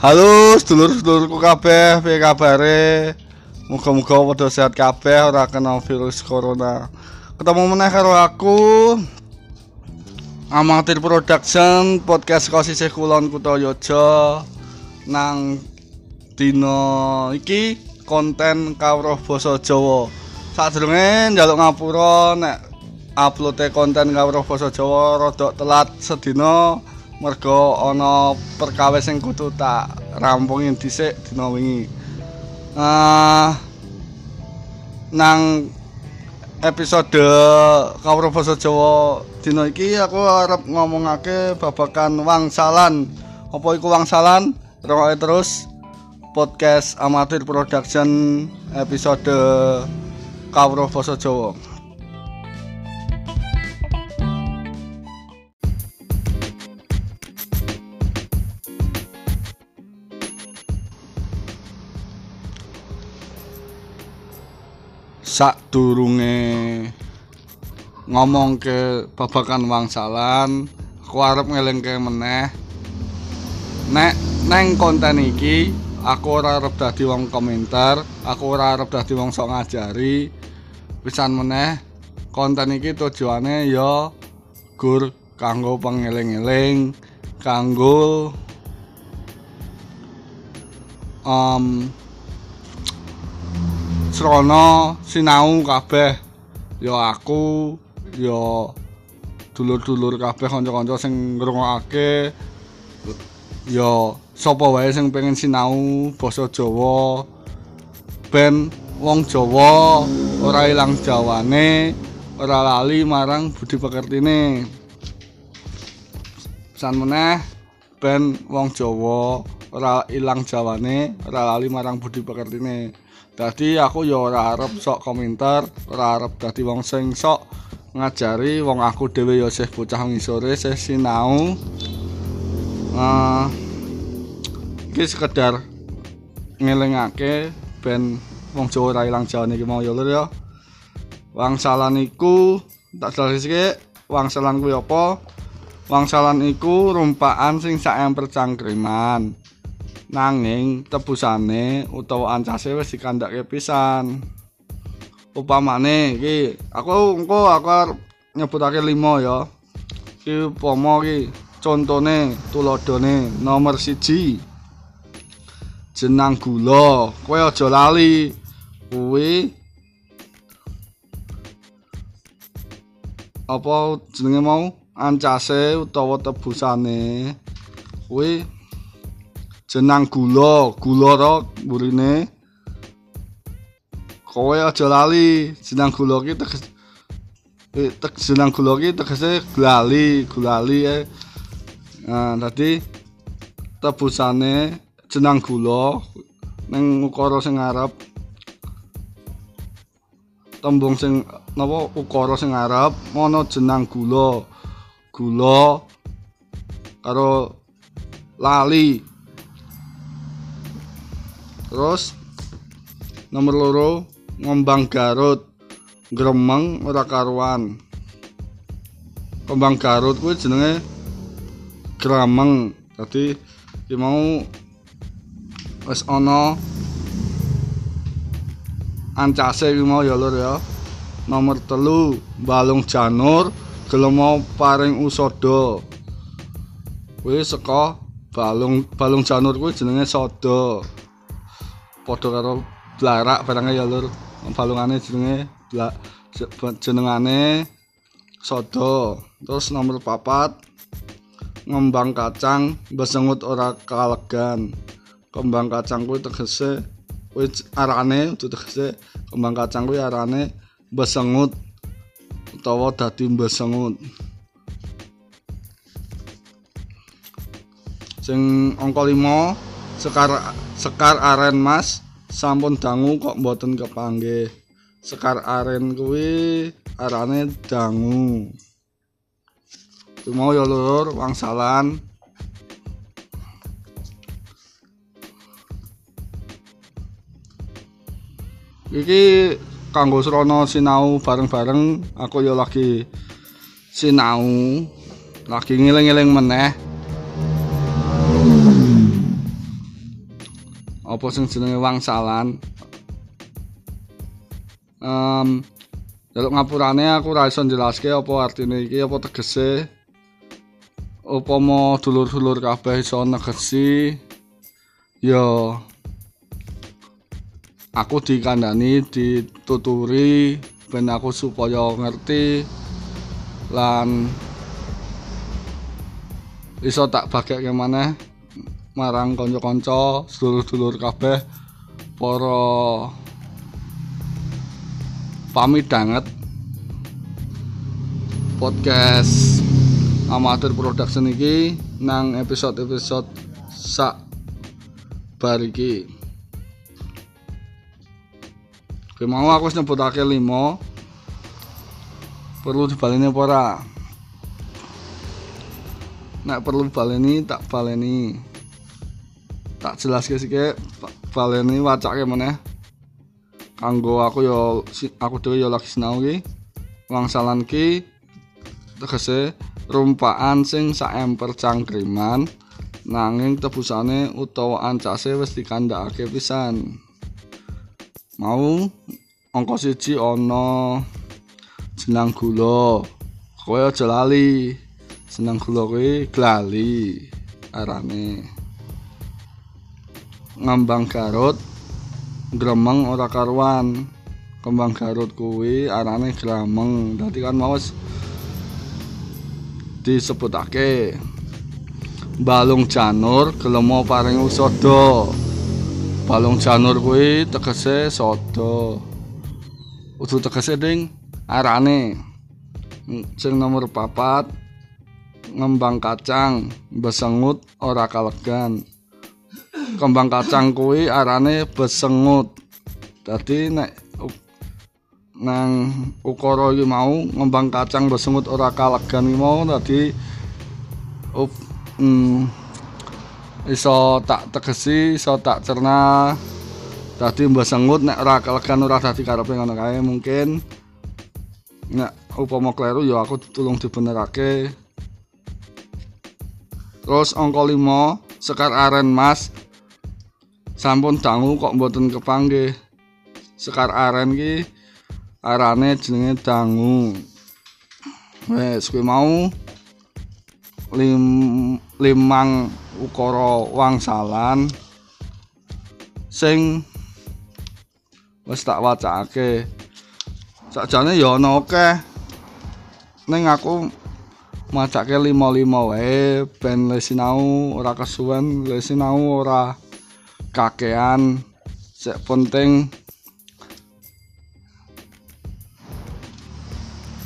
Halo sedulur-sedulurku kabeh, piye kabare? Muga-muga padha sehat kabeh ora kena virus corona. Ketemu meneh karo aku Amatir Production podcast Kosisih Kulon Kutayojo nang dina iki konten kawruh basa Jawa. Sadurunge njaluk ngapura nek upload konten kawruh basa Jawa rada telat sedina mergo ana perkawis sing kudu tak rampungin dhisik dina wingi. Uh, nang episode kawruh basa Jawa dina iki aku arep ngomongake babakan wangsalan. Apa iku wangsalan? Rungokke terus podcast amatir production episode kawruh basa Jawa. Sak durunge ngomong ke babakan wangsalan aku arep ngelingke meneh. Nek neng konten iki aku ora arep dadi wong komentar aku ora arep dadi wong sok ngajari. Pisan meneh konten iki tujuane ya gur kanggo pengeling-eling kanggo um, srana sinau kabeh. Ya aku ya dulur-dulur kabeh kanca-kanca sing ngrungokake. Ya sapa wae sing pengen sinau basa Jawa? Ben wong Jawa ora ilang jawane ora lali marang budi pekertine. San meneh ben wong Jawa ora ilang jawane ora lali marang budi pekertine Dadi aku ya ora arep sok komentar, ora arep dadi wong sing sok ngajari wong aku dhewe ya isih bocah ngisore isih sinau. Uh, iki sekedar ngelingake ben wong Jawa ora ilang jawane iki mau ya lur ya. Wangsalan iku tak jelaske wangsalan kuwi apa? Wangsalan iku rumpakan sing sak emper cangkriman. Nanging tebusane utawa ancase wis dikandhake pisan. Upamane iki aku engko aku nyebutake 5 ya. Iki upama iki contone tuladhane nomor siji jenang gula. Kowe aja lali. Kuwi apa jenenge mau ancase utawa tebusane kuwi jenang gula, gula ro burine. Kowe aja lali, jenang gula ki teges eh, tek jenang gula ki tegese glali, gulali eh. Nah, tadi tebusane jenang gula ning ukara sing ngarep tembung sing napa ukara sing ngarep ana jenang gula. Gula karo lali Terus nomor loro ngembang Garut gremeng ora karuan. Kembang Garut kuwi jenenge gremeng. Dadi iki mau wis ana ancase iki mau ya lur ya. Nomor telu balung janur gelem mau paring usada. Kuwi saka balung balung janur kuwi jenenge soda. Padha karo blarak barangnya ya lur. Balungane jenenge jenengane sodo. Terus nomor papat ngembang kacang besengut ora kalegan. Kembang kacang kuwi tegese kuwi arane tegese kembang kacang kuwi arane besengut utawa dadi besengut sing angka 5 sekar sekar aren mas sampun dangu kok mboten kepanggih. Sekar aren kuwi arane dangu. Mau ya lur wangsalan. Iki kanggo srana sinau bareng-bareng aku ya lagi sinau lagi ngiling-ngiling meneh apa sing jenenge wangsalan? Um, jaluk ngapurane aku ora iso njelaske apa artine iki apa tegese. Upama dulur-dulur kabeh iso negesi. Ya aku dikandani dituturi ben aku supaya ngerti. Lan iso tak bageke maneh marang kanca-kanca sedulur-dulur kabeh para pamit banget. Podcast amatir production iki nang episode-episode sak bar iki. Oke, mau aku nyebutake 5 perlu dibaleni apa ora? Nek perlu baleni tak baleni tak jelas ke sike baleni wacake meneh. Kanggo aku yo aku dhewe yo lagi sinau ki. Wangsalan ki tegese rumpaan sing saemper cangkriman nanging tebusane utawa ancase wis dikandhakake pisan. Mau angka siji ana jenang gula. Kowe aja lali. Seneng gula kuwi glali arane ngambang garut gremeng ora karuan. Kembang garut kuwi arane grameng dadi kan mau disebutake balung janur gelemo paring usada balung janur kuwi tegese sodo. Udu tegese ding arane. Sing nomor papat ngembang kacang besengut ora kalegan kembang kacang kuwi arane besengut. Dadi nek nang ukara iki mau ngembang kacang besengut ora kalegan iki mau dadi up mm, iso tak tegesi, iso tak cerna. Dadi besengut nek ora kalegan ora dadi karepe ngono kae mungkin nek upama kleru ya aku tulung dibenerake. Terus angka 5 Sekar Aren Mas sampun dangu kok mboten kepanggih. Sekar aren ki arane jenenge dangu. Wes kuwi mau lim, limang ukara wangsalan sing wis tak wacake. Sakjane ya ana akeh. Ning aku macake lima-lima wae ben lesinau ora kesuwen lesinau ora kakean sek penting.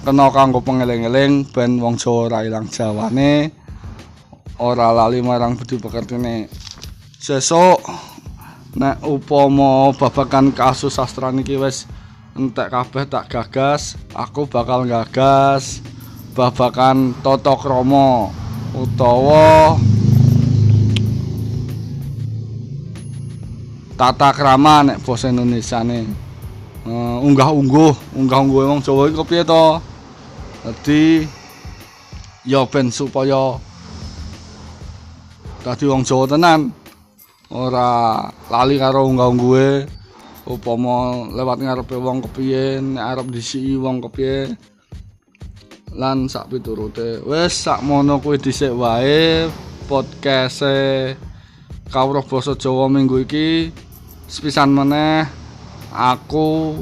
Kena kanggo pengeling-eling ben wong Jawa ora ilang jawane. Ora lali marang budi pekertine. Sesuk nek upama babakan kasus sastra niki wis entek kabeh tak gagas aku bakal gagas babakan tata krama utawa tata krama nek basa Indonesiane. Uh, unggah-ungguh, unggah-ungguh wong Jawa iki kepiye to? Dadi ya ben supaya dadi wong Jawa tenan. Ora lali karo unggah-ungguhe upama lewat ngarepe wong kepiye, nek arep disiki wong kepiye. Lan sak piturute. Wis sak mono kuwi dhisik wae podcast Kawruh basa Jawa minggu iki sepisan meneh aku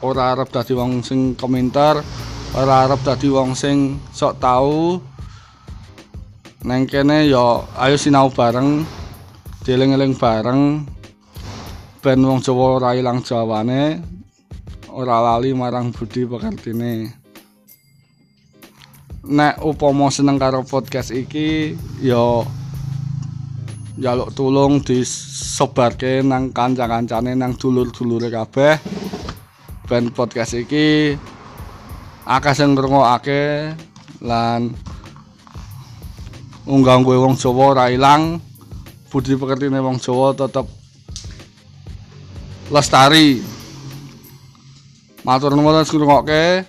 ora arep dadi wong sing komentar ora arep dadi wong sing sok tau. Neng kene ya ayo sinau bareng dieling-eling bareng. Ben wong Jawa ora ilang jawane ora lali marang budi pekertine nek upama seneng karo podcast iki ya jaluk tulung disebarke nang kanca-kancane nang dulur-dulure kabeh. Ben podcast iki akeh sing ngrungokake lan unggah gue wong Jawa ora ilang. Budi pekertine wong Jawa tetep lestari. Matur nuwun ngrungokke.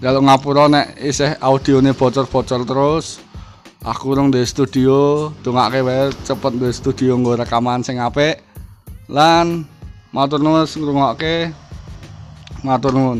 Jaluk ngapura nek isih audione bocor-bocor terus aku urung di studio dongake wae cepet di studio nggo rekaman sing apik. Lan matur nuwun ngrungokke. Matur nuwun